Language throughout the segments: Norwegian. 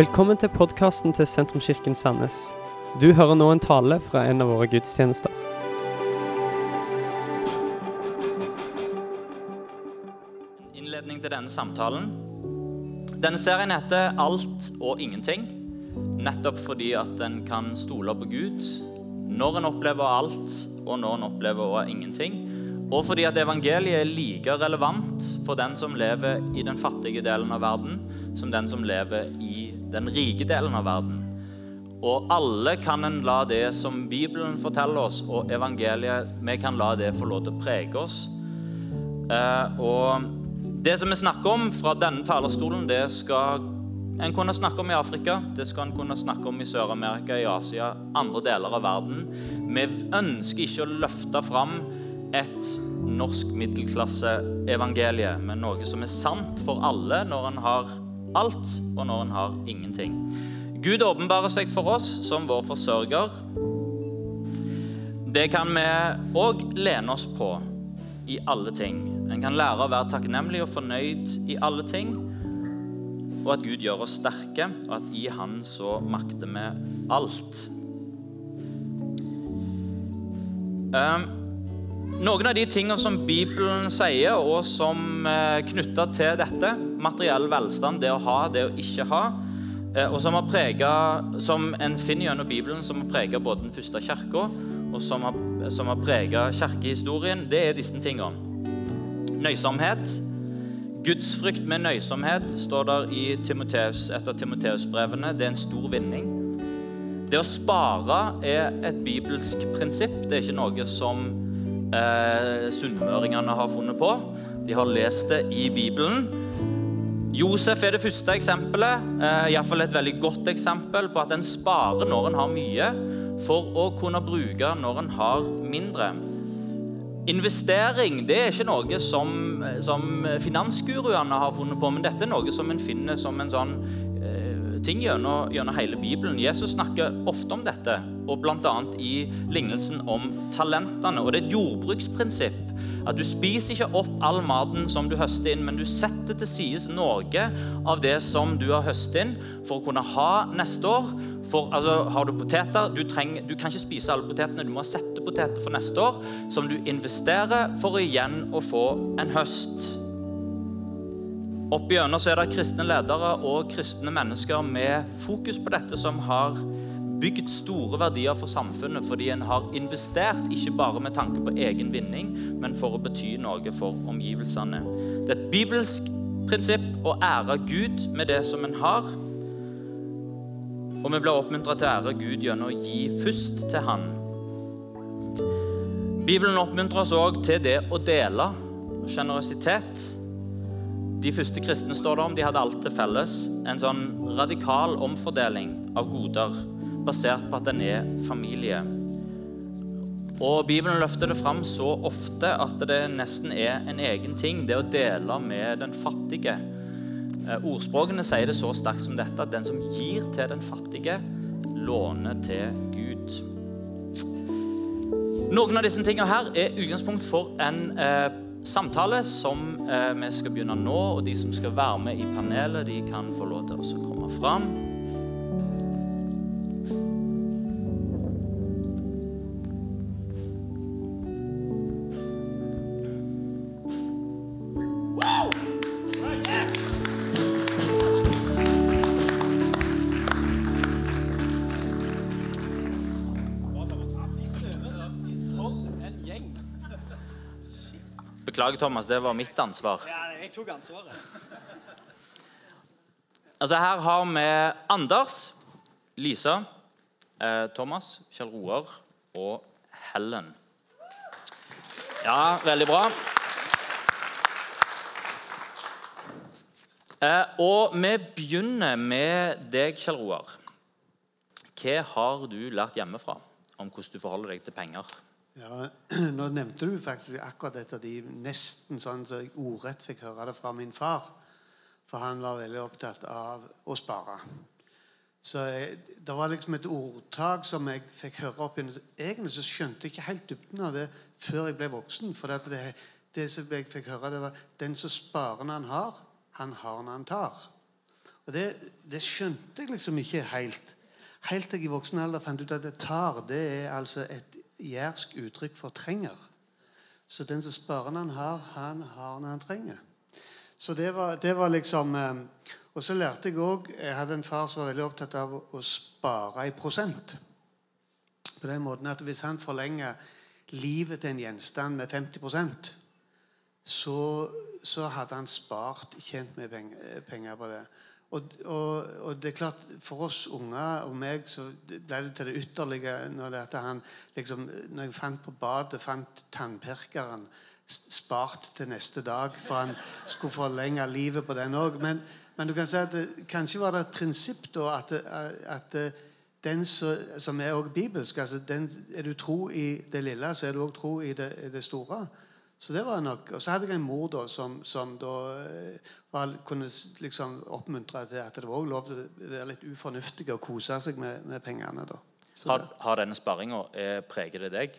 Velkommen til podkasten til Sentrumskirken Sandnes. Du hører nå en tale fra en av våre gudstjenester. innledning til denne samtalen. Denne serien heter 'Alt og ingenting', nettopp fordi at en kan stole på Gud når en opplever alt, og når en opplever ingenting. Og fordi at evangeliet er like relevant for den som lever i den fattige delen av verden, som den som lever i den rike delen av verden. Og alle kan en la det som Bibelen forteller oss, og evangeliet, vi kan la det få lov til å prege oss. Eh, og det som vi snakker om fra denne talerstolen, det skal en kunne snakke om i Afrika, det skal en kunne snakke om i Sør-Amerika, i Asia, andre deler av verden. Vi ønsker ikke å løfte fram et norsk middelklasseevangelie, men noe som er sant for alle når en har alt, og når en har ingenting. Gud åpenbarer seg for oss som vår forsørger. Det kan vi òg lene oss på i alle ting. En kan lære å være takknemlig og fornøyd i alle ting. Og at Gud gjør oss sterke, og at i Han så makter vi alt. Um, noen av de tingene som Bibelen sier, og som er knytta til dette, materiell velstand, det å ha, det å ikke ha, og som, har preget, som en finner gjennom Bibelen, som har preget både den første kirka, og som har, som har preget kirkehistorien, det er disse tingene. Nøysomhet. Gudsfrykt med nøysomhet står der i Timoteus, et av Timoteus-brevene. Det er en stor vinning. Det å spare er et bibelsk prinsipp. Det er ikke noe som eh, sunnmøringene har funnet på. De har lest det i Bibelen. Josef er det første eksempelet, eh, iallfall et veldig godt eksempel på at en sparer når en har mye, for å kunne bruke når en har mindre. Investering det er ikke noe som, som finansguruene har funnet på, men dette er noe som en finner som en sånn ting gjennom, gjennom, hele Bibelen. Jesus snakker ofte om dette, og bl.a. i lignelsen om talentene. Og Det er et jordbruksprinsipp. At Du spiser ikke opp all maten som du høster inn, men du setter til side noe av det som du har høstet inn, for å kunne ha neste år. For, altså, har du poteter du, trenger, du, kan ikke spise alle potetene. Du må sette poteter for neste år som du investerer for igjen å få en høst. Opp igjennom er det kristne ledere og kristne mennesker med fokus på dette som har bygd store verdier for samfunnet fordi en har investert ikke bare med tanke på egen vinning, men for å bety noe for omgivelsene. Det er et bibelsk prinsipp å ære Gud med det som en har. Og vi blir oppmuntra til å ære Gud gjennom å gi først til Han. Bibelen oppmuntrer oss òg til det å dele. Sjenerøsitet. De første kristne står det om, de hadde alt til felles. En sånn radikal omfordeling av goder basert på at en er familie. Og Bibelen løfter det fram så ofte at det nesten er en egen ting, det å dele med den fattige. Eh, ordspråkene sier det så sterkt som dette at den som gir til den fattige, låner til Gud. Noen av disse tingene her er utgangspunkt for en eh, samtale som eh, vi skal begynne nå. og De som skal være med i panelet, de kan få lov til å komme fram. Beklager, Thomas. Det var mitt ansvar. Ja, jeg tok ansvaret. Altså, her har vi Anders, Lisa, eh, Thomas, Kjell Roar og Helen. Ja, veldig bra. Eh, og vi begynner med deg, Kjell Roar. Hva har du lært hjemmefra om hvordan du forholder deg til penger? Ja, Nå nevnte du faktisk akkurat dette. de nesten sånn så jeg ordrett fikk høre det fra min far. For han var veldig opptatt av å spare. Så jeg, Det var liksom et ordtak som jeg fikk høre opp Egentlig så skjønte jeg ikke helt dybden av det før jeg ble voksen. For det, det som jeg fikk høre, det var den som sparer når han har, han har når han tar. Og det, det skjønte jeg liksom ikke helt. Helt til jeg i voksen alder fant ut at det tar det er altså et jærsk uttrykk for trenger. Så den som sparer han har, han har når han trenger. Så det var, det var liksom eh, Og så lærte jeg òg Jeg hadde en far som var veldig opptatt av å, å spare i prosent. På den måten at hvis han forlenger livet til en gjenstand med 50% så, så hadde han spart, tjent penger, penger på det. Og, og, og, det er klart, For oss unger og meg så ble det til det ytterlige når, det han, liksom, når jeg fant på badet fant tannpirkeren spart til neste dag, for han skulle forlenge livet på den òg. Men, men, du kan si at det, kanskje var det et prinsipp da at, at den som er også bibelsk altså den, Er du tro i det lille, så er du òg tro i det, i det store. Så det var nok, Og så hadde jeg en mor da, som, som da eh, var, kunne liksom oppmuntre til at det var lov til å være litt ufornuftig og kose seg med, med pengene. da. Har, har, denne sparinga eh, preget det deg?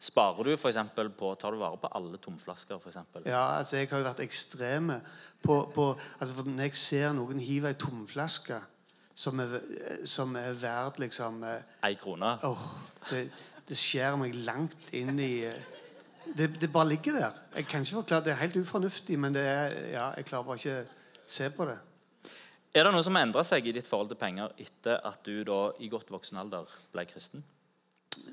Sparer du for på, Tar du vare på alle tomflasker? For eksempel? ja, altså jeg har jo vært ekstreme på, på altså Når jeg ser noen hive ei tomflaske som er, som er verdt liksom Ei krone? Oh, det, det skjærer meg langt inn i det, det, bare ligger der. Jeg kan ikke forklare, Det er helt ufornuftig, men det er, ja, jeg klarer bare ikke se på det. Er det noe som har endra seg i ditt forhold til penger etter at du da i godt voksen alder ble kristen?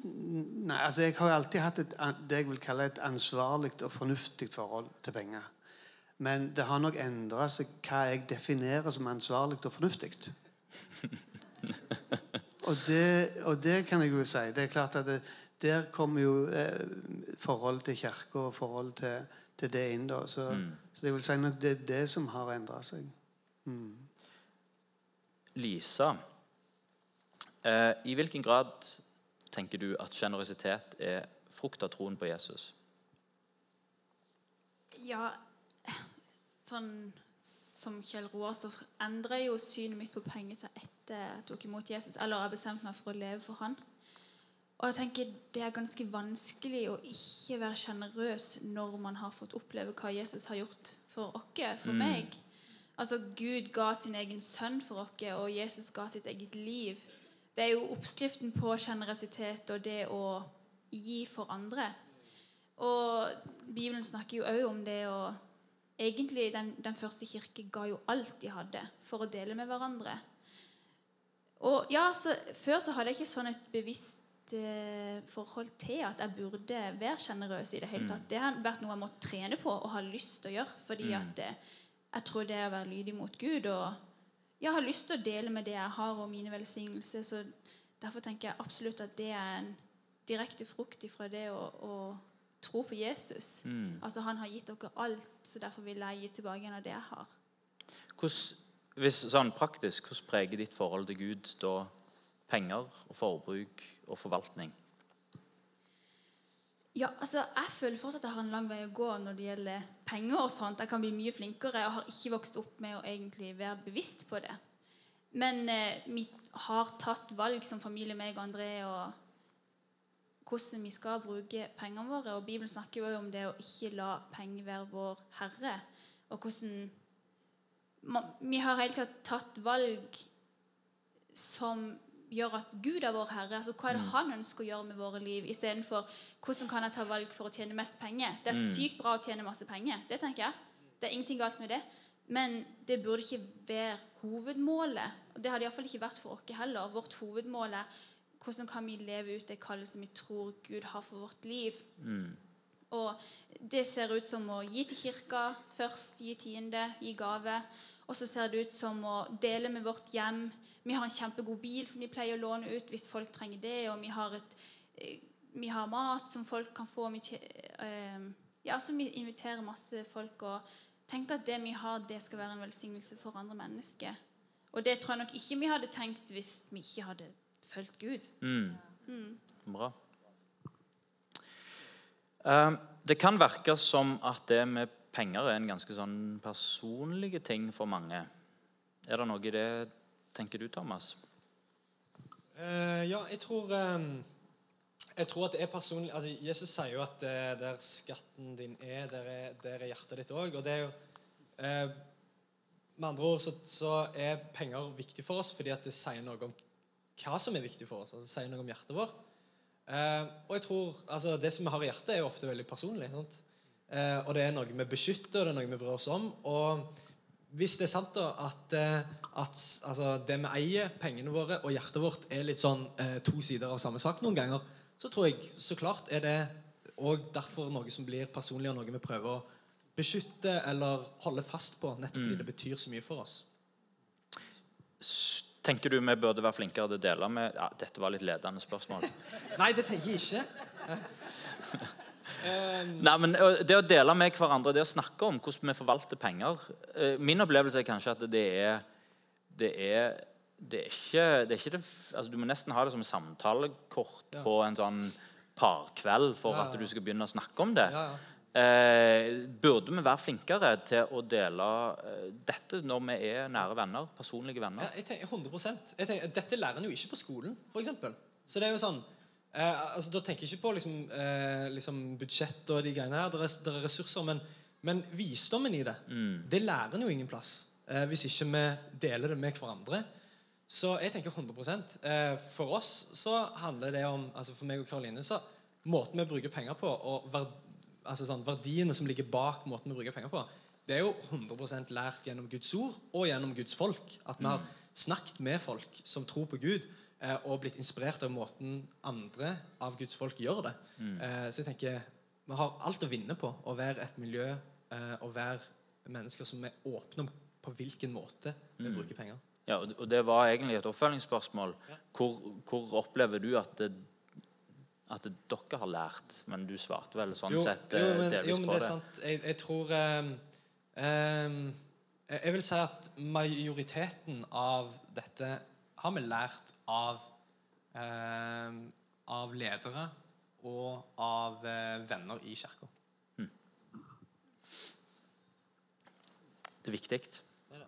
Nei, altså Jeg har alltid hatt et, det jeg vil kalle et ansvarlig og fornuftig forhold til penger. Men det har nok endra seg hva jeg definerer som ansvarlig og fornuftig. og, det, og det kan jeg jo si. Det er klart at det, der kommer jo eh, forhold til kirka og forhold til, til, det inn. da. Så, mm. så, det vil si nok det er det som har endra seg. Mm. Lisa, eh, i hvilken grad tenker du at sjenerøsitet er frukt av troen på Jesus? Ja, sånn som Kjell Roar, så endrer jo synet mitt på penger seg etter at jeg tok imot Jesus. Eller har bestemt meg for å leve for han. Og jeg tenker Det er ganske vanskelig å ikke være sjenerøs når man har fått oppleve hva Jesus har gjort for oss, for mm. meg. Altså Gud ga sin egen sønn for oss, og Jesus ga sitt eget liv. Det er jo oppskriften på sjenerøsitet og det å gi for andre. Og Bibelen snakker jo òg om det å Egentlig, den, den første kirke ga jo alt de hadde, for å dele med hverandre. Og ja, så Før så hadde jeg ikke sånn et bevisst forhold til at jeg burde være sjenerøs i det hele tatt. Mm. Det har vært noe jeg må trene på og har lyst til å gjøre. Fordi mm. at eh, jeg tror det er å være lydig mot Gud. Og jeg har lyst til å dele med det jeg har, og mine velsignelser. Så derfor tenker jeg absolutt at det er en direkte frukt ifra det å, å tro på Jesus. Mm. Altså Han har gitt dere alt, så derfor vil jeg gi tilbake en av det jeg har. Hvordan, hvis, sånn praktisk, Hvordan preger ditt forhold til Gud da penger og forbruk og forvaltning? Ja, altså, Jeg føler fortsatt at jeg har en lang vei å gå når det gjelder penger. og sånt. Jeg kan bli mye flinkere. og har ikke vokst opp med å egentlig være bevisst på det. Men eh, vi har tatt valg som familie, meg og André, og hvordan vi skal bruke pengene våre. Og Bibelen snakker jo om det å ikke la penger være vår herre. Og hvordan Vi har hele tatt tatt valg som gjør at Gud er vår herre. altså Hva er det mm. han ønsker å gjøre med våre liv? Istedenfor hvordan kan jeg ta valg for å tjene mest penger. Det er mm. sykt bra å tjene masse penger. Det tenker jeg. Det er ingenting galt med det. Men det burde ikke være hovedmålet. Og det hadde iallfall ikke vært for oss heller. Vårt hovedmål er hvordan kan vi leve ut det kallet som vi tror Gud har for vårt liv. Mm. Og det ser ut som å gi til kirka først, gi tiende, gi gave. Og så ser det ut som å dele med vårt hjem, vi har en kjempegod bil som vi pleier å låne ut hvis folk trenger det. Og vi har, et, eh, vi har mat som folk kan få. Vi, ja, så vi inviterer masse folk. og tenker at det vi har, det skal være en velsignelse for andre mennesker. Og det tror jeg nok ikke vi hadde tenkt hvis vi ikke hadde fulgt Gud. Mm. Mm. Bra. Um, det kan virke som at det med penger er en ganske sånn personlig ting for mange. Er det noe i det tenker du, Thomas? Uh, ja, jeg tror um, Jeg tror at det er personlig altså, Jesus sier jo at uh, der skatten din er, der er, der er hjertet ditt òg. Og det er jo uh, med andre ord så, så er penger viktig for oss fordi at det sier noe om hva som er viktig for oss. altså det sier noe om hjertet vårt. Og jeg tror, altså Det som vi har i hjertet, er jo ofte veldig personlig. sant? Og det er noe vi beskytter, og det er noe vi bryr oss om. Og hvis det er sant da at, eh, at altså, det vi eier, pengene våre og hjertet vårt, er litt sånn eh, to sider av samme sak noen ganger, så tror jeg så klart er det òg derfor noe som blir personlig, og noe vi prøver å beskytte eller holde fast på, nettopp fordi det betyr så mye for oss. Tenker du vi burde være flinkere til å dele med ja, Dette var litt ledende spørsmål. Nei, det tenker jeg ikke. Nei, men Det å dele med hverandre, det å snakke om hvordan vi forvalter penger Min opplevelse er kanskje at det er Det er, det er ikke, det er ikke altså Du må nesten ha det som samtalekort på en sånn parkveld for at du skal begynne å snakke om det. Ja, ja. Eh, burde vi være flinkere til å dele dette når vi er nære venner? Personlige venner? Ja, jeg tenker 100 jeg tenker, Dette lærer en jo ikke på skolen, f.eks. Så det er jo sånn eh, altså, Da tenker jeg ikke på liksom, eh, liksom budsjett og de greiene her. Det er, det er ressurser. Men, men visdommen i det, det lærer en jo ingen plass eh, hvis ikke vi deler det med hverandre. Så jeg tenker 100 eh, For oss så handler det om altså For meg og Karoline så Måten vi bruker penger på, og verd, altså sånn, verdiene som ligger bak måten vi bruker penger på, det er jo 100% lært gjennom Guds ord og gjennom Guds folk. At vi har snakket med folk som tror på Gud, og blitt inspirert av måten andre av Guds folk gjør det. Eh, så jeg tenker vi har alt å vinne på å være et miljø eh, og være mennesker som er åpne om på hvilken måte vi bruker penger. Ja, og det var egentlig et oppfølgingsspørsmål. Hvor, hvor opplever du at, det, at det dere har lært? Men du svarte vel sånn sett eh, jo, men, delvis jo, men på det er det. sant. Jeg, jeg tror ehm, jeg, jeg vil si at majoriteten av dette har vi lært av eh, av ledere og av eh, venner i kirka. Det er viktig. Det er det.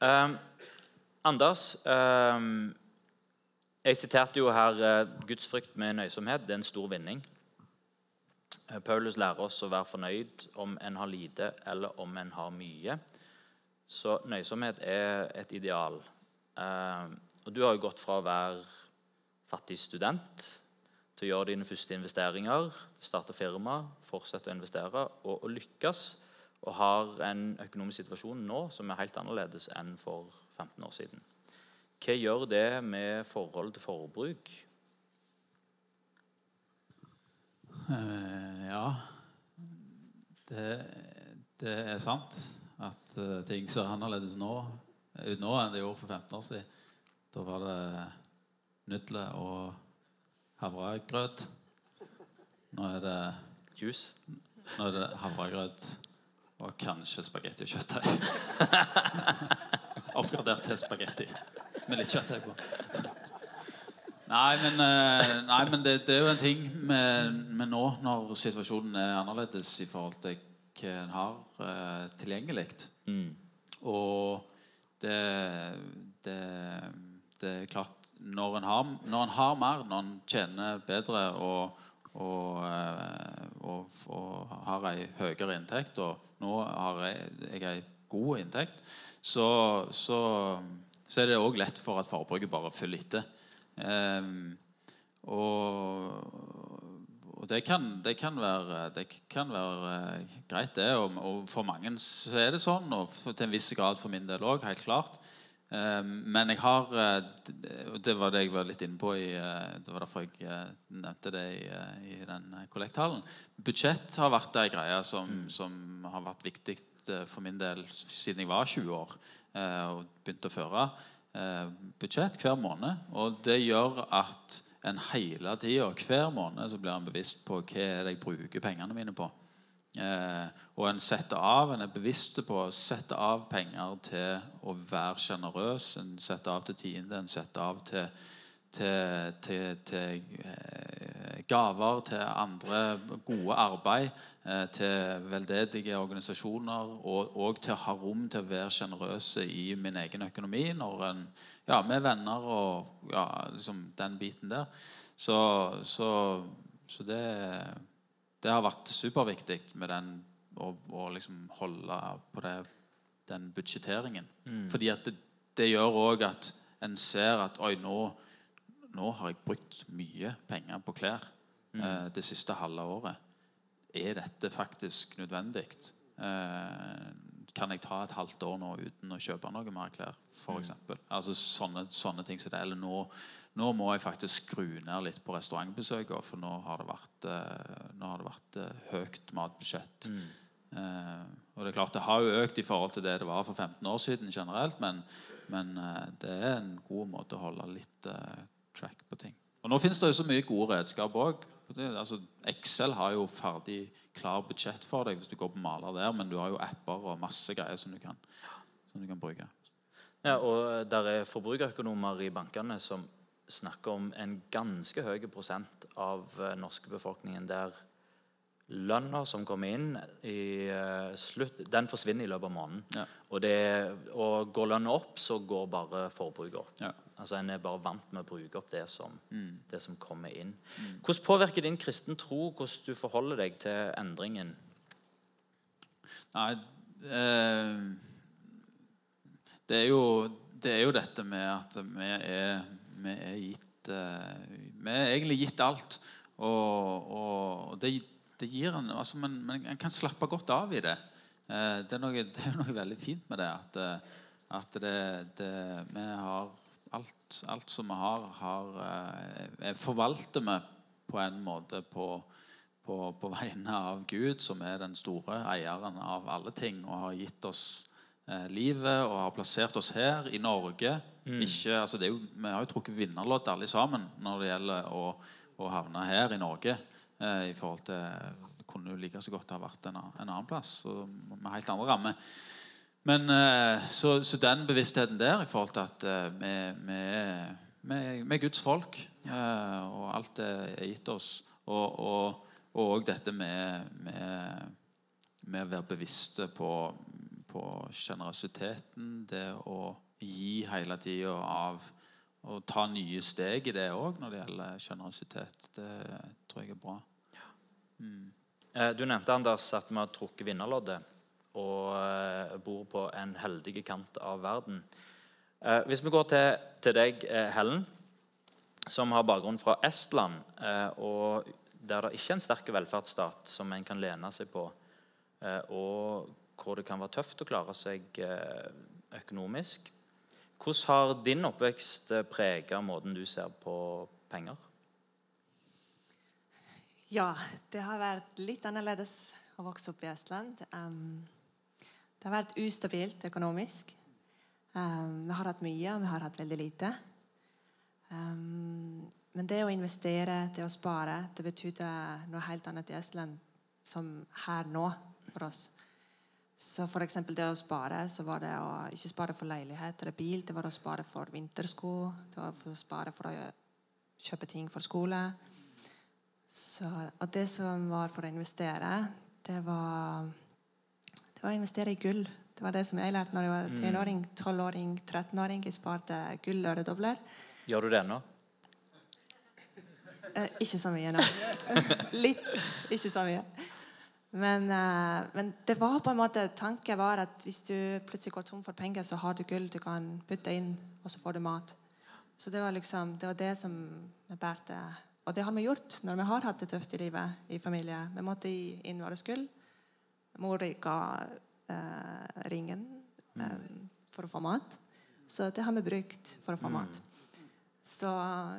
Um, Anders, um, jeg siterte jo her uh, Guds frykt med nøysomhet. Det er en stor vinning. Uh, Paulus lærer oss å være fornøyd om en har lite eller om en har mye. Så nøysomhet er et ideal. Um, og du har jo gått fra å være fattig student til å gjøre dine første investeringer, starte firma, fortsette å investere og, og lykkes. Og har en økonomisk situasjon nå som er helt annerledes enn for 15 år siden. Hva gjør det med forhold til forbruk? Uh, ja. Det, det er sant at eh, ting ser annerledes nå, nå enn det gjorde for 15 år siden. Da var det nudler og havregrøt. Nå er det, Jus? nå er det havregrøt og kanskje spagetti og kjøttdeig. Oppgradert til spagetti med litt kjøttdeig på. Nei, men, eh, nei, men det, det er jo en ting med, med nå, når situasjonen er annerledes i forhold til hva en har eh, tilgjengelig. Mm. Og det, det, det er klart Når en har, når en har mer, når en tjener bedre og, og, eh, og, og har ei høyere inntekt, og nå har jeg, jeg ei god inntekt, så, så, så er det òg lett for at forbruket bare følger etter. Um, og, og det kan, det kan være, det kan være eh, greit, det. Og, og for mange så er det sånn, og til en viss grad for min del òg, helt klart. Ehm, men jeg har eh, Og det var det jeg var litt inne på i eh, Det var derfor jeg nevnte det i, i den kollekthallen. Budsjett har vært ei greie som, som har vært viktig for min del siden jeg var 20 år og begynte å føre budsjett hver måned. Og det gjør at en hele tida, hver måned, så blir en bevisst på hva er det jeg bruker pengene mine på. Eh, og en setter av, en er bevisst på å sette av penger til å være sjenerøs. En setter av til tiende, en setter av til, til, til, til eh, gaver, til andre gode arbeid, til veldedige organisasjoner, og, og til å ha rom til å være sjenerøse i min egen økonomi når en, ja, med venner og ja, liksom den biten der. Så, så, så det det har vært superviktig med den å, å liksom holde på det den budsjetteringen. Fordi at det, det gjør òg at en ser at oi, nå, nå har jeg brukt mye penger på klær eh, det siste halve året. Er dette faktisk nødvendig? Eh, kan jeg ta et halvt år nå uten å kjøpe noe mer klær? For eksempel. altså sånne, sånne ting som det. Eller nå, nå må jeg faktisk skru ned litt på restaurantbesøkene, for nå har det vært, eh, har det vært eh, høyt matbudsjett. Eh, og Det er klart det har jo økt i forhold til det det var for 15 år siden generelt, men, men uh, det er en god måte å holde litt uh, track på ting. Og Nå finnes det jo så mye gode redskap òg. Altså, Excel har jo ferdig klar budsjett for deg hvis du går på maler der, men du har jo apper og masse greier som du kan, som du kan bruke. Ja, og der er forbrukerøkonomer i bankene som snakker om en ganske høy prosent av eh, norske befolkningen der lønna som kommer inn i eh, slutt, den forsvinner i løpet av måneden. Ja. Og, det, og går lønna opp, så går bare forbruket opp. Ja. Altså En er bare vant med å bruke opp det som, det som kommer inn. Hvordan påvirker din kristen tro hvordan du forholder deg til endringen? Nei eh, det, er jo, det er jo dette med at vi er, vi er gitt eh, Vi er egentlig gitt alt. Og, og det, det gir en altså, men, men en kan slappe godt av i det. Eh, det, er noe, det er noe veldig fint med det. At, eh, at det, det, vi har alt, alt som vi har, har eh, forvalter vi på en måte på, på, på vegne av Gud, som er den store eieren av alle ting, og har gitt oss eh, livet og har plassert oss her i Norge. Ikke, altså det jo, vi har jo trukket vinnerlodd alle sammen når det gjelder å, å havne her i Norge. Eh, i forhold til Det kunne jo like så godt ha vært en, en annen plass med helt andre rammer. Men eh, så, så den bevisstheten der i forhold til at eh, vi, er, Guds folk, eh, og alt er gitt oss, og, og, og dette med, med, med å være bevisste på, på sjenerøsiteten, det å gi hele tida av å ta nye steg i det òg når det gjelder sjenerøsitet. Det tror jeg er bra. Mm. Du nevnte Anders, at vi har trukket vinnerloddet og eh, bor på en heldig kant av verden. Eh, Hvis vi går til, til deg, eh, Helen, som har bakgrunn fra Estland, og der det ikke er en sterk velferdsstat som en kan lene seg på, og hvor det kan være tøft å klare seg økonomisk. Hvordan har din oppvekst prega måten du ser på penger? Ja, det har vært litt annerledes å vokse opp i Estland. Um, det har vært ustabilt økonomisk. Um, vi har hatt mye, og vi har hatt veldig lite. Um, men det å investere, det å spare, det betydde noe helt annet i Estland som her nå for oss. Så for eksempel det å spare, så var det å ikke spare for leilighet eller bil. Det var å spare for vintersko. Det var å spare for å kjøpe ting for skole. Så, og det som var for å investere, det var, var å investere i gull. Det var det som jeg lærte når jeg var tenåring, 12-åring, 13-åring. Jeg sparte gull øredobler. Gjør du det ennå? Eh, ikke så mye nå. Litt. Ikke så mye. Men, eh, men det var på en måte tanken var at hvis du plutselig går tom for penger, så har du gull du kan putte inn, og så får du mat. Så det var liksom, det var det som vi bærte. Og det har vi gjort når vi har hatt det tøft i livet i familie. Vi måtte gi inn våre gull. Mor ga eh, ringen eh, for å få mat. Så det har vi brukt for å få mat. Så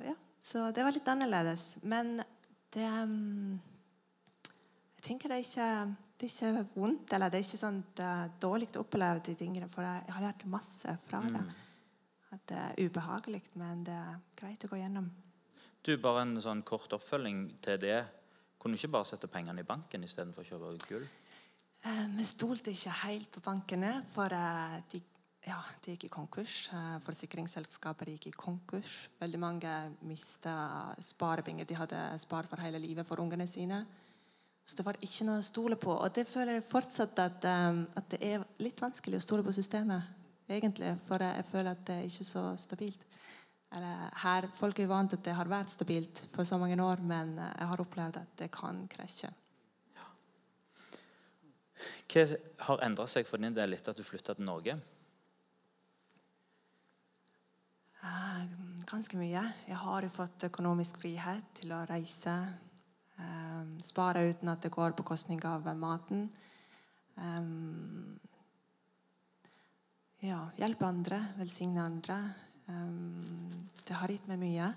ja, så det var litt annerledes. Men det mm, Jeg tenker det er ikke, det er ikke vondt, eller det er ikke sånn dårlig å oppleve de tingene, for jeg har lært masse fra det. At det er ubehagelig, men det er greit å gå gjennom. Du, Bare en sånn kort oppfølging til det. Kunne du ikke bare sette pengene i banken istedenfor å kjøpe gull? Eh, Vi stolte ikke helt på bankene, for eh, de, ja, de gikk i konkurs. Eh, Forsikringsselskaper gikk i konkurs. Veldig mange mista sparepenger de hadde spart for hele livet for ungene sine. Så det var ikke noe å stole på. Og det føler jeg fortsatt at, at det er litt vanskelig å stole på systemet. egentlig, For jeg føler at det er ikke så stabilt. Eller her, Folk er vant til at det har vært stabilt for så mange år, men jeg har opplevd at det kan krasje. Hva har endra seg for din del etter at du flytta til Norge? Eh, Ganske mye. Jeg har jo fått økonomisk frihet til å reise. eh, spare uten at det går på kostning av maten. Um, ja, hjelpe andre, velsigne andre. Det har gitt meg mye.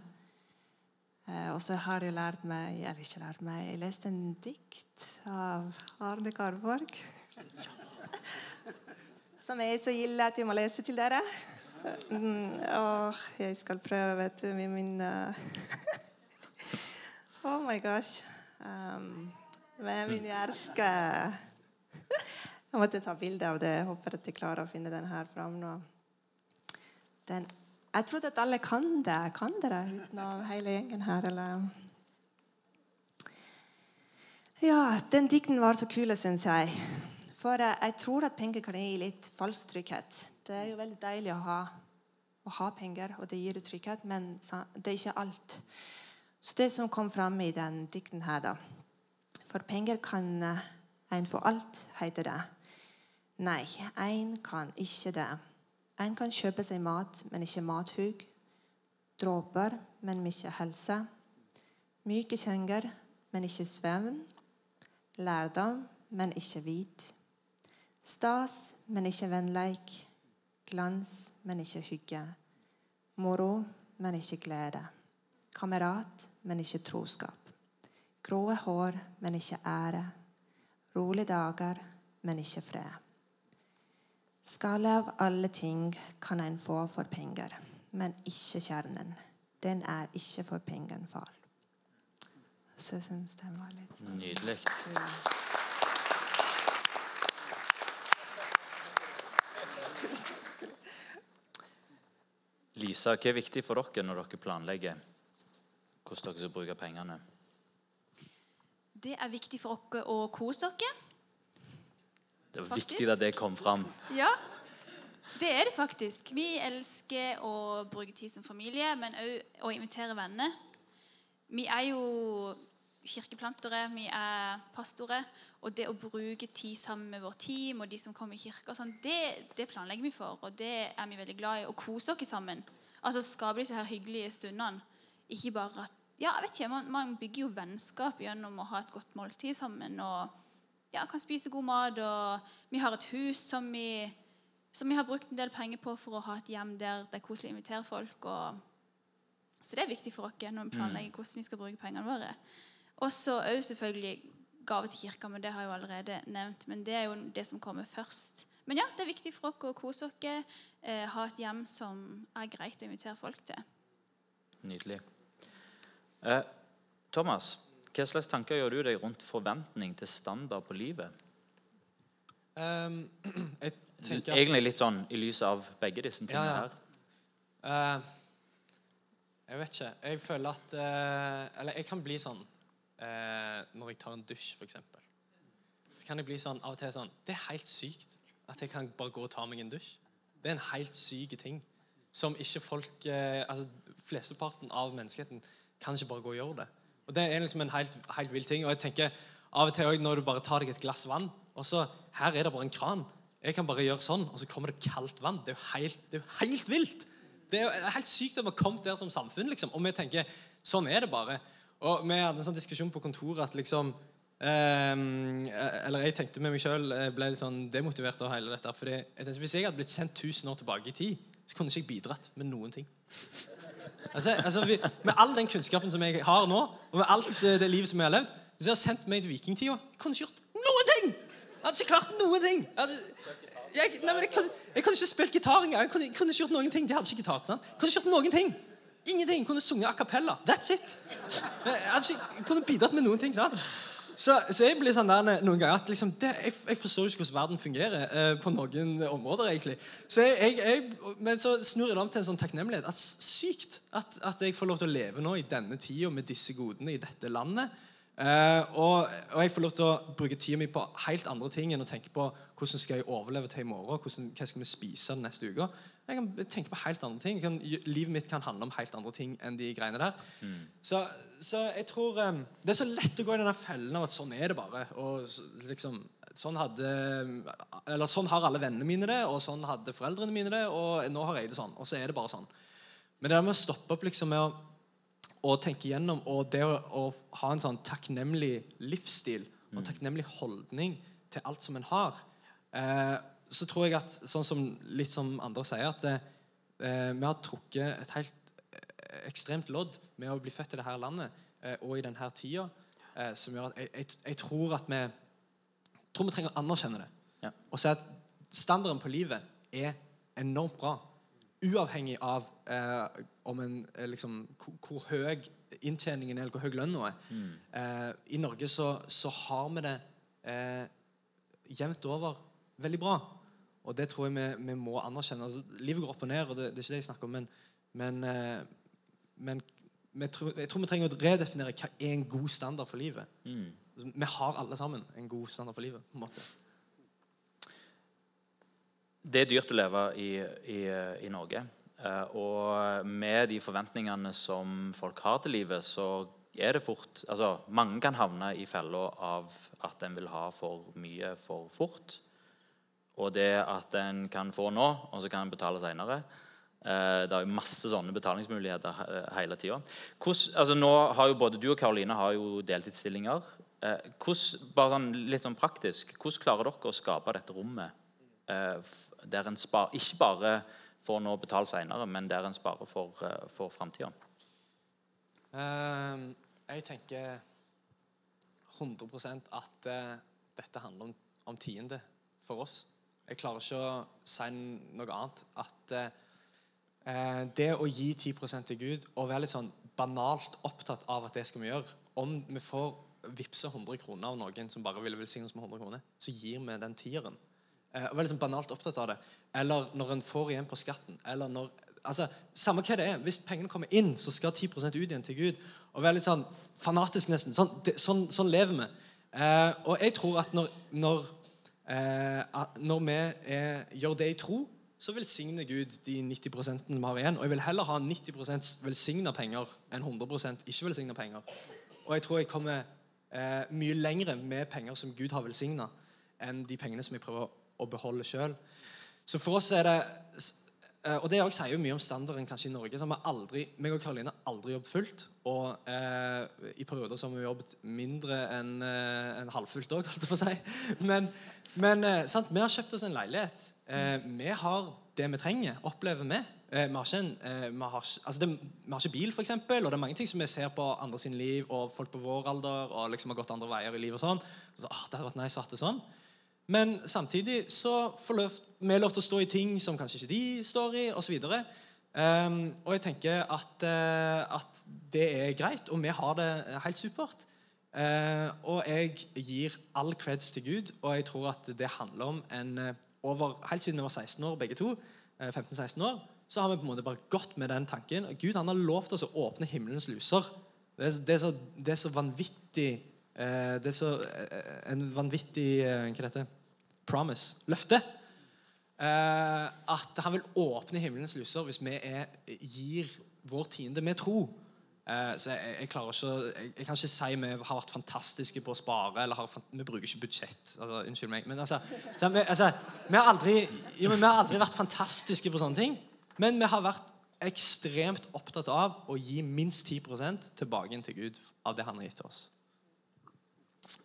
Eh, og så har jeg lært meg Eller ikke lært meg Jeg leste en dikt av Arne Garborg. Som er så ille at jeg må lese til dere. Mm, åh, jeg skal prøve, vet du, med min eh, Oh my gosh. Um, med min jærske Jeg måtte ta bilde av det. Jeg håper at jeg klarer å finne den her fram nå. Den, jeg trodde at alle kan det. Kan dere utenom hele gjengen her, eller? Ja, den dikten var så kul, syns jeg. For jeg tror at penger kan gi litt falsk trygghet. Det er jo veldig deilig å ha, å ha penger, og det gir jo trygghet, men det er ikke alt. Så det som kom fram i den dikten her, da For penger kan eh, en få alt, heter det. Nei, en kan ikke det. En kan kjøpe seg mat, men ikke mathug. Dråper, men ikke helse. Myke kjenger, men ikke svevn. Lærdom, men ikke hvit. Stas, men ikke vennleik. Glans, men ikke hygge. Moro, men ikke glede. Kamerat, men ikke troskap. Grå hår, men ikke ære. Rolige dager, men ikke fred. Skallet av alle ting kan en få for penger, men ikke kjernen. Den er ikke for pengen far. Så jeg syns den var litt sånn Nydelig. Lisa, hva er viktig for dere når dere planlegger hvordan dere skal bruke pengene? Det er viktig for oss å kose oss. Det var Faktisk. viktig at det kom fram. Ja, det er det faktisk. Vi elsker å bruke tid som familie, men òg å invitere venner. Vi er jo kirkeplantere, vi er pastorer. Og det å bruke tid sammen med vår team og de som kommer i kirka, sånn, det, det planlegger vi for. Og det er vi veldig glad i. Å kose oss sammen. Altså skape disse her hyggelige stundene. Ikke bare at ja, jeg vet ikke, man, man bygger jo vennskap gjennom å ha et godt måltid sammen. og ja, kan spise god mat. Og vi har et hus som vi, som vi har brukt en del penger på for å ha et hjem der det er koselig å invitere folk. Og, så det er viktig for oss når vi planlegger hvordan vi skal bruke pengene våre. Og så òg selvfølgelig gave til kirka, men det har jeg jo allerede nevnt. Men det er jo det som kommer først. Men ja, det er viktig for oss å kose oss, eh, ha et hjem som er greit å invitere folk til. Nydelig. Eh, Thomas, hva slags tanker gjør du deg rundt forventning til standard på livet? Um, jeg tenker at Egentlig litt sånn i lys av begge disse tingene Ja, ja. her. Uh, Jeg vet ikke. Jeg føler at uh, Eller jeg kan bli sånn eh, når jeg tar en dusj, f.eks. Så kan jeg bli sånn av og til sånn Det er helt sykt at jeg kan bare gå og ta meg en dusj. Det er en helt syk ting som ikke folk eh, altså Flesteparten av menneskeheten kan ikke bare gå og gjøre det. Og Det er liksom en helt, helt vill ting. Og jeg tenker av og til også når du bare tar deg et glass vann og så Her er det bare en kran. Jeg kan bare gjøre sånn, og så kommer det kaldt vann. Det er jo helt, det er jo helt vilt. Det er jo helt sykt at vi har kommet der som samfunn. liksom. Og vi tenker sånn er det bare. Og vi hadde en sånn diskusjon på kontoret at liksom ehm, Eller jeg tenkte med meg sjøl ble litt sånn demotivert av hele dette. fordi jeg tenkte, Hvis jeg hadde blitt sendt 1000 år tilbake i tid, så kunne ikke jeg bidratt med noen ting. Altså, altså vi, Med all den kunnskapen som jeg har nå, og med alt det, det livet som jeg har levd Hvis jeg hadde sendt meg til vikingtida, jeg kunne ikke gjort noen ting! Jeg hadde ikke klart noen ting. Jeg, hadde, jeg, nei, jeg, kunne, jeg kunne ikke spilt gitar engang. Jeg kunne, kunne ikke gjort noen ting. De hadde ikke gitar. sant? Jeg kunne ikke gjort noen ting. Ingenting. Kunne sunget a cappella. That's it. Jeg, jeg kunne bidratt med noen ting. sant? Så, så jeg blir sånn der noen ganger at liksom, det, jeg, jeg forstår ikke hvordan verden fungerer eh, på noen områder. egentlig. Så jeg, jeg, men så snur jeg det om til en sånn takknemlighet. At Sykt at, at jeg får lov til å leve nå i denne tida med disse godene i dette landet. Eh, og, og jeg får lov til å bruke tida mi på helt andre ting enn å tenke på hvordan skal jeg overleve til i morgen. Hvordan, hva skal vi spise den neste uka. Jeg kan tenke på helt andre ting. Kan, livet mitt kan handle om helt andre ting enn de greiene der. Så, så jeg tror um, Det er så lett å gå i denne fellen av at sånn er det bare. Og liksom, sånn hadde Eller sånn har alle vennene mine det, og sånn hadde foreldrene mine det, og nå har jeg det sånn. Og så er det bare sånn. Men det der med å stoppe opp liksom med å, å tenke igjennom, og det å, å ha en sånn takknemlig livsstil og takknemlig holdning til alt som en har, eh, så tror jeg at, sånn som litt som andre sier, at eh, vi har trukket et helt eh, ekstremt lodd med å bli født i dette landet eh, og i denne tida, eh, som gjør at jeg, jeg, jeg tror at vi tror vi trenger å anerkjenne det. Ja. Og si at standarden på livet er enormt bra. Uavhengig av eh, om en, eh, liksom, hvor, hvor høy inntjeningen er, eller hvor høy lønna er. Eh, I Norge så, så har vi det eh, jevnt over veldig bra. Og det tror jeg vi, vi må anerkjenne. Altså, livet går opp og ned, og det, det er ikke det jeg snakker om, men, men, eh, men tror, jeg tror vi trenger å redefinere hva er en god standard for livet. Vi har alle sammen en god standard for livet. på en måte. Det er dyrt å leve i, i, i Norge. Eh, og med de forventningene som folk har til livet, så er det fort altså Mange kan havne i fella av at en vil ha for mye for fort. Og det at en kan få nå, og så kan en betale seinere. Eh, det er masse sånne betalingsmuligheter eh, hele tida. Altså nå har jo både du og Karoline har jo deltidsstillinger. Eh, hvordan, bare sånn, litt sånn praktisk, hvordan klarer dere å skape dette rommet der en spar, ikke bare får nå betale seinere, men der en sparer for, for framtida? Ehm, jeg tenker 100 at dette handler om, om tiende for oss. Jeg klarer ikke å si noe annet. At eh, det å gi 10% til Gud og være litt sånn banalt opptatt av at det skal vi gjøre Om vi får vippse 100 kroner av noen som bare ville velsigne oss med 100 kroner, så gir vi den tieren. Eh, og være liksom banalt opptatt av det. Eller når en får igjen på skatten. Eller når, altså, Samme hva det er. Hvis pengene kommer inn, så skal 10% ut igjen til Gud. Og være litt sånn fanatisk, nesten. Sånn, det, sånn, sånn lever vi. Eh, og jeg tror at når, når, når vi er, gjør det i tro, så velsigner Gud de 90 vi har igjen. Og jeg vil heller ha 90% velsigna penger enn 100% ikke velsigna penger. Og jeg tror jeg kommer eh, mye lengre med penger som Gud har velsigna, enn de pengene som jeg prøver å beholde sjøl. Så for oss er det eh, Og det sier jo mye om standarden kanskje i Norge. Så har aldri, meg og Karoline har aldri jobbet fullt. Og eh, i perioder så har vi jobbet mindre enn eh, en halvfullt òg, holdt jeg på å si. Men, men eh, sant? vi har kjøpt oss en leilighet. Eh, vi har det vi trenger, opplever vi. Eh, vi, har en, eh, vi, har, altså det, vi har ikke bil, f.eks., og det er mange ting som vi ser på andre sin liv, og folk på vår alder og liksom har gått andre veier i livet og sånn. Så, ah, det hadde vært nice å ha det sånn. Men samtidig så får lov, er lov til å stå i ting som kanskje ikke de står i, osv. Um, og jeg tenker at, uh, at det er greit, og vi har det helt supert. Uh, og jeg gir all creds til Gud, og jeg tror at det handler om en uh, over, Helt siden vi var 16 år, begge to, eh, 15-16 år, så har vi på en måte bare gått med den tanken. Gud han har lovt oss å åpne himmelens luser. Det er, det er, så, det er så vanvittig eh, Det er så eh, en vanvittig eh, Hva heter det? Promise. Løfte. Eh, at han vil åpne himmelens luser hvis vi er, gir vår tiende med tro. Eh, så jeg, jeg klarer ikke jeg, jeg kan ikke si vi har vært fantastiske på å spare. eller har, Vi bruker ikke budsjett. Altså, unnskyld meg. Men altså, så vi, altså vi, har aldri, jo, men vi har aldri vært fantastiske på sånne ting. Men vi har vært ekstremt opptatt av å gi minst 10 tilbake til Gud av det han har gitt oss.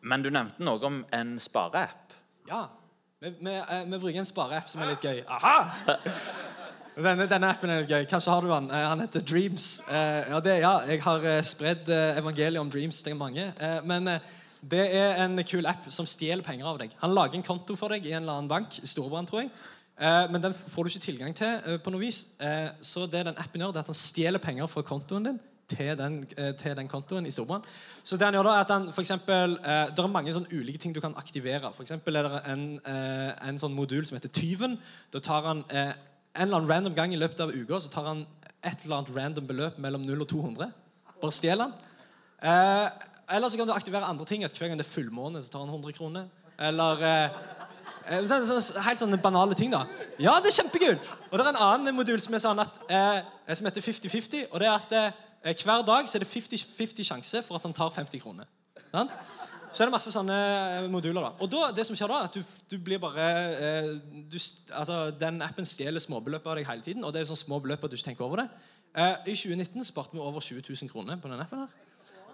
Men du nevnte noe om en spareapp. Ja. Vi, vi, eh, vi bruker en spareapp som er litt gøy. Aha! Denne, denne appen er litt gøy. Kanskje har du den. Eh, Han heter Dreams. Eh, Ja, det, ja jeg har spredd evangeliet om Dreams til mange. Men det er en kul app som stjeler penger av deg. Han lager en konto for deg i en eller annen bank Storbrann, tror jeg. Men den får du ikke tilgang til på noe vis. Så det den appen gjør, det er at han stjeler penger fra kontoen din til den, eh, til den kontoen i Storbrann. Så det han gjør da, er at han for eksempel, eh, Det er mange sånn ulike ting du kan aktivere. For eksempel er det en, eh, en sånn modul som heter Tyven. Da tar han eh, en eller annen random gang i løpet av uka så tar han et eller annet random beløp mellom 0 og 200. Bare stjeler han. Eh, eller så kan du aktivere andre ting. At hver gang det er fullmåne, så tar han 100 kroner. Eller eh, Helt sånne banale ting, da. Ja, det er kjempegøy! Og det er en annen modul som sånn at eh, som heter 50-50. Og det er at eh, hver dag er det 50-50 sjanse for at han tar 50 kroner. Så er det masse sånne eh, moduler. da. Og da, det som skjer da, er at du, du blir bare eh, du, altså, Den appen stjeler småbeløp av deg hele tiden. Og det er sånn små beløp at du ikke tenker over det. Eh, I 2019 sparte vi over 20 000 kroner på den appen. her.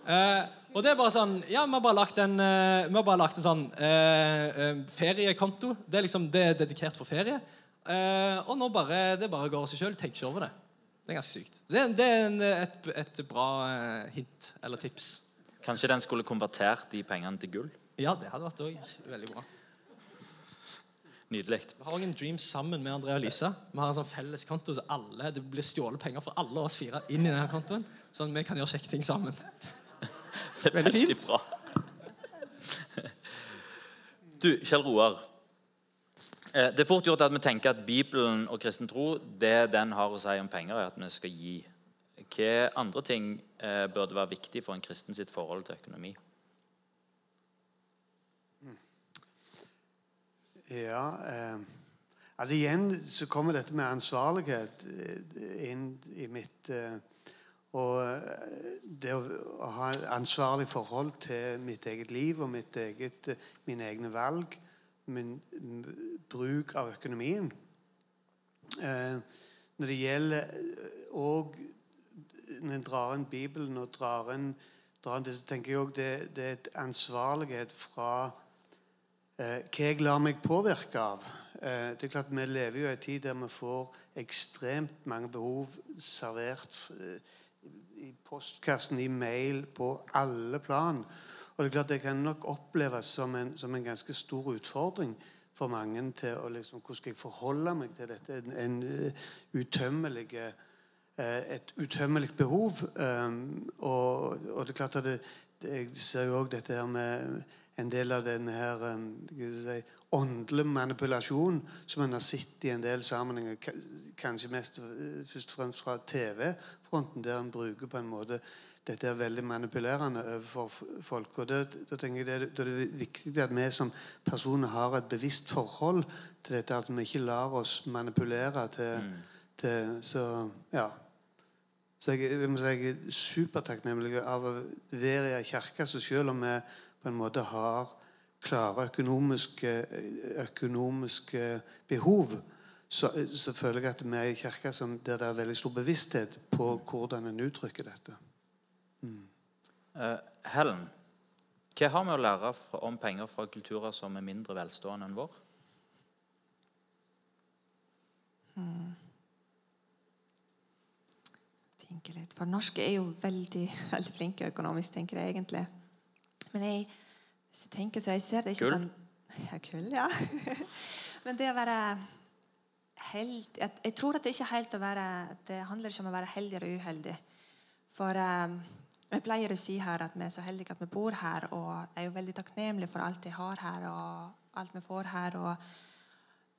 Eh, og det er bare sånn Ja, vi har bare lagt en, eh, har bare lagt en sånn eh, eh, feriekonto. Det er liksom, det er dedikert for ferie. Eh, og nå bare, det bare går av seg sjøl. Tenker ikke over det. Det er ganske sykt. Det, det er en, et, et bra eh, hint eller tips. Kanskje den skulle konvertert de pengene til gull? Ja, det hadde vært også veldig bra. Nydelig. Vi har også en dream sammen med Andrea og Lisa. Vi har en sånn felles konto, så alle, det blir stjålet penger fra alle oss fire inn i denne kontoen. Sånn vi kan gjøre kjekke ting sammen. Det er veldig fint. bra. Du, Kjell Roar. Eh, Det er fort gjort at vi tenker at Bibelen og kristen tro det den har å si om penger, er at vi skal gi. Hva andre ting eh, burde være viktig for en kristen sitt forhold til økonomi? Ja, eh, altså igjen så kommer dette med ansvarlighet eh, inn i mitt eh, Og eh, det å, ha ansvarlig forhold til mitt eget liv og mitt eget, mine egne valg, min bruk av økonomien. Eh, når det gjelder og Når en drar inn Bibelen og drar inn, drar inn det, så tenker jeg også det, det er et ansvarlighet fra eh, hva jeg lar meg påvirke av. Eh, det er klart Vi lever jo i en tid der vi får ekstremt mange behov servert eh, i postkassen, i mail, på alle plan. Og det er klart det kan nok oppleves som en, som en ganske stor utfordring for mange til å liksom, Hvordan skal jeg forholde meg til dette? En, en eh, utømmelig eh, et utømmelig behov. Um, og, og det er klart at det, det, jeg ser jo også dette her med en del av denne her skal si, åndelig manipulasjon som en har sett i en del sammenhenger, kanskje mest eh, først og fremst fra TV-fronten, der en bruker på en måte dette er veldig manipulerende overfor folk. og det, Da tenker jeg det, er- er det viktig at vi som personer har et bevisst forhold til dette, at vi ikke lar oss manipulere til, til Så ja. Så jeg, jeg, må si, jeg er supertakknemlig av å være i ei kirke så selv om vi på en måte har klare økonomiske, økonomiske behov, så, så føler jeg at vi er i kirke som, der det er veldig stor bevissthet på hvordan en uttrykker dette. Eh, Helen, hva har vi å lære om penger fra kulturer som er mindre velstående enn vår? tenke litt. For norske er jo veldig, veldig flinke økonomisk, tenker jeg egentlig. Men jeg, hvis jeg tenker så jeg ser det ikke Kull? sånn Ja, kull, ja. Men det å være held, jeg, jeg tror at det ikke er helt å være Det handler ikke om å være heldig eller uheldig. For eh, jeg pleier å si her at vi er så heldige at vi bor her, og er jo veldig takknemlig for alt jeg har her, og alt vi får her. og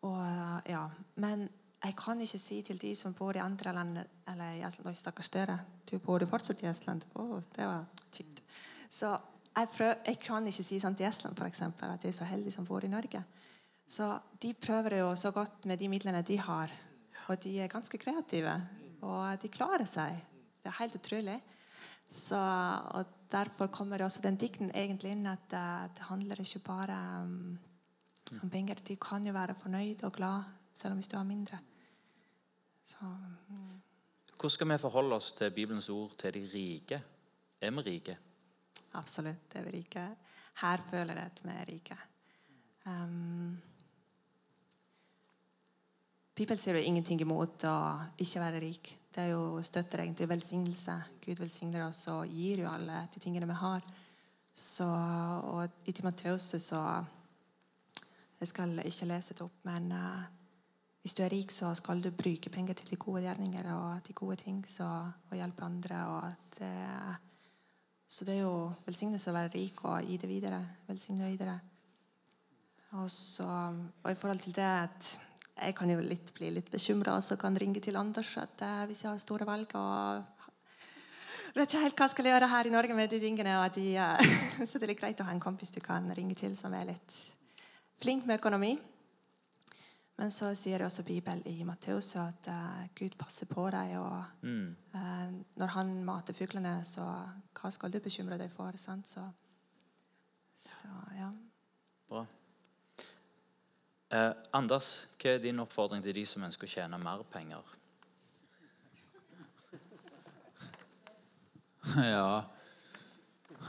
og, ja. Men jeg kan ikke si til de som bor i andre land Eller i Estland Oi, stakkars dere. Du bor jo fortsatt i Estland. Å, det var kjipt. Så jeg, prøv, jeg kan ikke si sånn til Estland eksempel, at de er så heldige som bor i Norge. Så de prøver jo så godt med de midlene de har. Og de er ganske kreative. Og de klarer seg. Det er helt utrolig. Så, og Derfor kommer også den dikten egentlig inn at eh, det handler ikke bare um, om penger. De kan jo være fornøyd og glad selv om hvis du har mindre. Så mm, Hvordan skal vi forholde oss til Bibelens ord til de rike? Er vi rike? absolutt, det er vi rike. Her føler jeg at vi er rike. Um, Bibelen sier jo ingenting imot å ikke være rik. Det er jo støtter egentlig velsignelse. Gud velsigner oss og gir jo alle de tingene vi har. Så, og i Timoteus så Jeg skal ikke lese det opp, men uh, hvis du er rik, så skal du bruke penger til de gode gjerninger og til gode ting så, og hjelpe andre. Og at, eh, så det er jo velsignelse å være rik og gi det videre. Velsigne videre. Og, så, og i forhold til det at jeg kan jo litt bli litt bekymra og så kan ringe til Anders at uh, hvis jeg har store valg og vet ikke helt hva jeg skal gjøre her i Norge med de tingene. Og de, uh, så det er litt greit å ha en kompis du kan ringe til som er litt flink med økonomi. Men så sier også Bibelen i Matteus at uh, Gud passer på deg. Og Mm. eh, når han mater fuglene, så hva skal du bekymre deg for? Sant? Så, Så ja. Bra. Eh, Anders, hva er din oppfordring til de som ønsker å tjene mer penger? Ja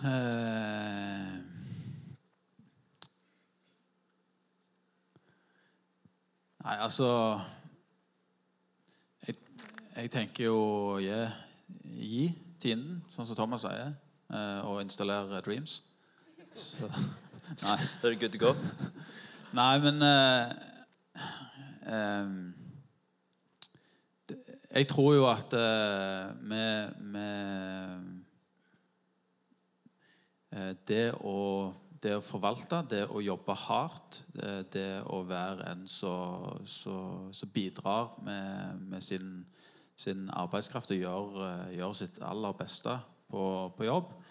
eh, Nei, altså jeg, jeg tenker jo å gi, tienden, sånn som Thomas sier, eh, og installere Dreams. Så, nei. Er det good to go? Nei, men uh, ehm, Jeg tror jo at vi uh, med eh, det, det å forvalte, det å jobbe hardt, det, det å være en som bidrar med, med sin, sin arbeidskraft og gjør, eh, gjør sitt aller beste på, på jobb, Eh,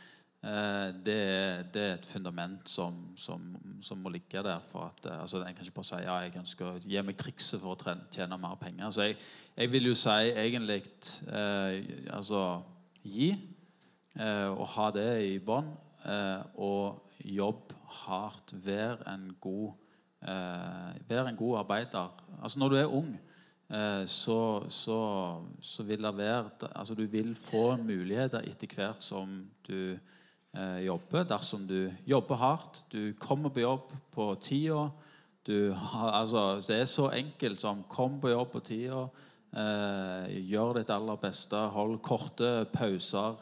det, er- det er et fundament som, som, som må ligge der. for at, eh, altså En kan ikke bare si ja, jeg ønsker å gi meg trikset for å tjene, mer penger. Så jeg, jeg vil jo si egentlig eh, altså gi, eh, og ha det i bånn. Eh, og jobb hardt. Vær en god eh, Vær en god arbeider. Altså Når du er ung, eh, så, så, så vil det være altså Du vil få muligheter etter hvert som du eh, jobber. Dersom du jobber hardt, du kommer på jobb på tida du altså, Det er så enkelt som kom på jobb på tida. Eh, gjør ditt aller beste. Hold korte pauser.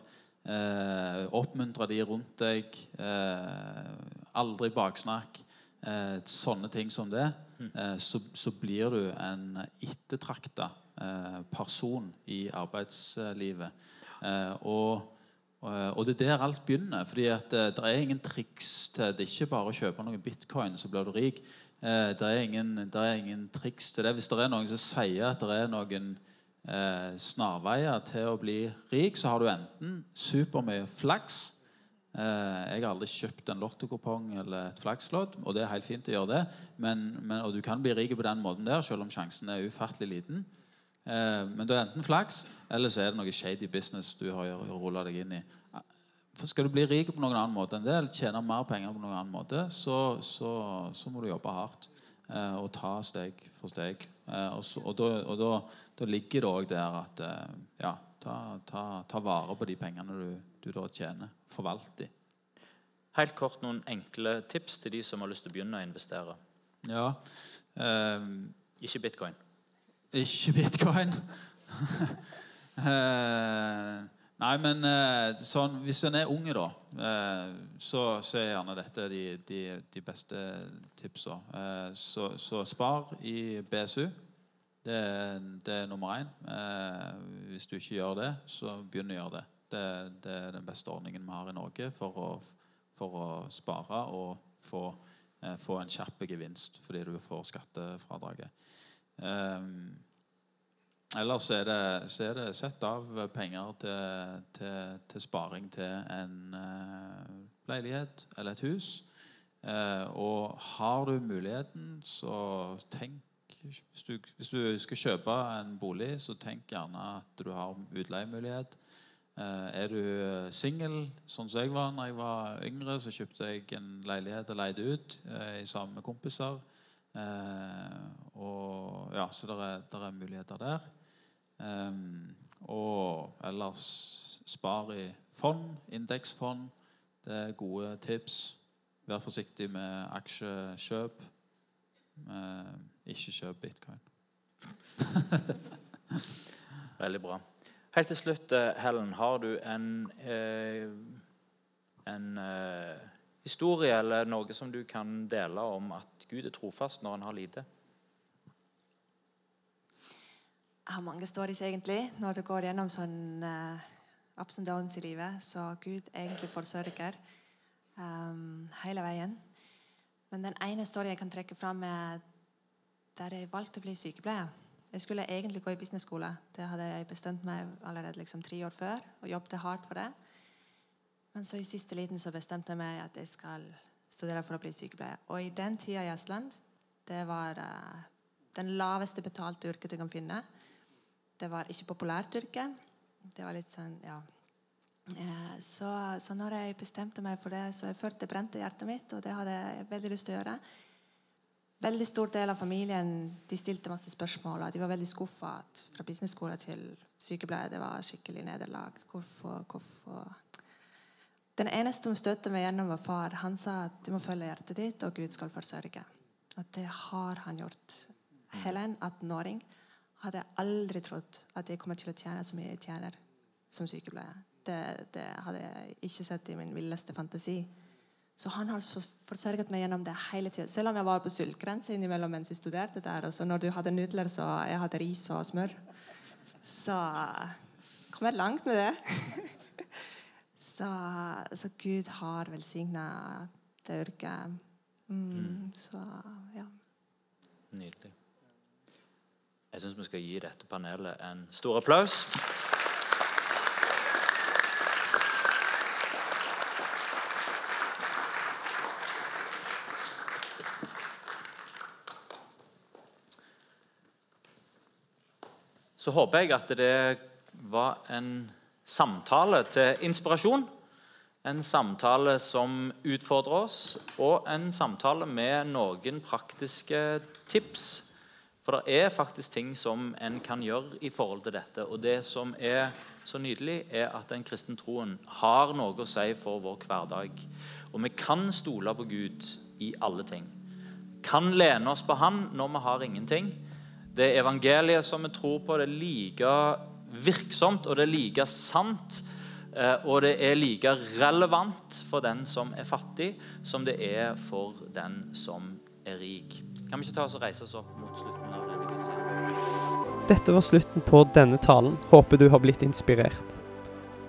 Eh, oppmuntre de rundt deg. Eh, aldri baksnakk. Eh, sånne ting som det. Eh, så, så blir du en ettertrakta eh, person i arbeidslivet. Eh, og og og det er der alt begynner. fordi at eh, Det er ingen triks til Det er ikke bare å kjøpe noen bitcoin, så blir du rik. Eh, det, er ingen, det er ingen triks til det. Hvis det er noen som sier at det er noen eh, snarveier til å bli rik, så har du enten supermye flaks eh, Jeg har aldri kjøpt en lottokupong eller et flakslodd, og det er helt fint å gjøre det. Men, men, og du kan bli rik på den måten der, selv om sjansen er ufattelig liten. Eh, men det er enten flaks, eller så er det noe shady business du har rulla deg inn i. For Skal du bli rik på noen annen måte enn det, eller tjene mer penger på noen annen måte, så, så, så må du jobbe hardt eh, og ta steg for steg. Eh, og så, og da, og da, da ligger det òg der at eh, ja, ta, ta, ta vare på de pengene du, du da tjener. Forvalt de. Helt kort noen enkle tips til de som har lyst til å begynne å investere. Ja. Eh, Ikke bitcoin. Ikke bitcoin. Eh, nei, men eh, sånn, hvis en er unge, da, eh, så, så er gjerne dette de, de, de beste tipsa. Så, så spar i BSU. Det, er- det er nummer én. Hvis du ikke gjør det, så begynn å gjøre det. det. Det er den beste ordningen vi har i Norge for å, for å spare og få, få en kjapp gevinst fordi du får skattefradraget. Um, ellers er det, så er det sett av penger til, til, til sparing til en uh, leilighet eller et hus. Uh, og har du muligheten, så tenk hvis du, hvis du skal kjøpe en bolig, så tenk gjerne at du har utleiemulighet. Uh, er du singel, sånn som jeg var når jeg var yngre, så kjøpte jeg en leilighet og leide ut i sammen med kompiser. Eh, og ja, Så det er, er muligheter der. Ehm, og ellers spar i fond, indeksfond. Det er gode tips. Vær forsiktig med aksjekjøp. Eh, ikke kjøp bitcoin. Veldig bra. Helt til slutt, eh, Helen, har du en, eh, en eh, historie eller noe som du kan dele om at Gud er trofast når han har lite? Har mange stories egentlig når det går gjennom sånn uh, ups and downs i livet. Så Gud egentlig forsørger um, hele veien. Men den ene storyen jeg kan trekke fram, er der jeg valgte å bli sykepleier. Jeg skulle egentlig gå i businessskole. Det hadde jeg bestemt meg allerede liksom tre år før. og jobbet hardt for det. Men så i siste liten så bestemte jeg meg at jeg skal studere for å bli sykepleier. Og i den tida i Estland, det var uh, den laveste betalte yrket du kan finne. Det var ikke populært yrke. Det var litt sånn, ja Eh, så, så når jeg bestemte meg for det, så jeg følte det brente hjertet mitt, og det hadde jeg veldig lyst til å gjøre. Veldig stor del av familien de stilte masse spørsmål, og de var veldig skuffa fra business-skole til sykepleier. Det var skikkelig nederlag. Hvorfor, hvorfor Den eneste som støtte meg gjennom, var far. Han sa at du må følge hjertet ditt, og Gud skal forsørge. Og det har han gjort. Helen, 18-åring, hadde jeg aldri trodd at jeg kommer til å tjene så mye jeg tjener som sykepleier. Det, det hadde jeg ikke sett i min villeste fantasi. Så han har forsørget meg gjennom det hele tiden. Selv om jeg var på sultgrense innimellom mens jeg studerte der. Og så når du hadde nudler, så jeg hadde ris og smør. Så kom jeg langt med det. så, så Gud har velsigna det yrket. Mm, så ja. Nydelig. Jeg syns vi skal gi dette panelet en stor applaus. Så håper jeg at det var en samtale til inspirasjon. En samtale som utfordrer oss, og en samtale med noen praktiske tips. For det er faktisk ting som en kan gjøre i forhold til dette. Og det som er så nydelig, er at den kristne troen har noe å si for vår hverdag. Og vi kan stole på Gud i alle ting. Kan lene oss på Han når vi har ingenting. Det evangeliet som vi tror på, det er like virksomt og det er like sant. Og det er like relevant for den som er fattig, som det er for den som er rik. Kan vi ikke ta oss og reise oss opp mot slutten av denne gudstjenesten? Dette var slutten på denne talen. Håper du har blitt inspirert.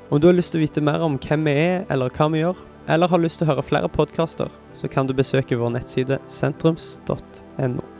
Om du har lyst til å vite mer om hvem vi er, eller hva vi gjør, eller har lyst til å høre flere podkaster, så kan du besøke vår nettside sentrums.no.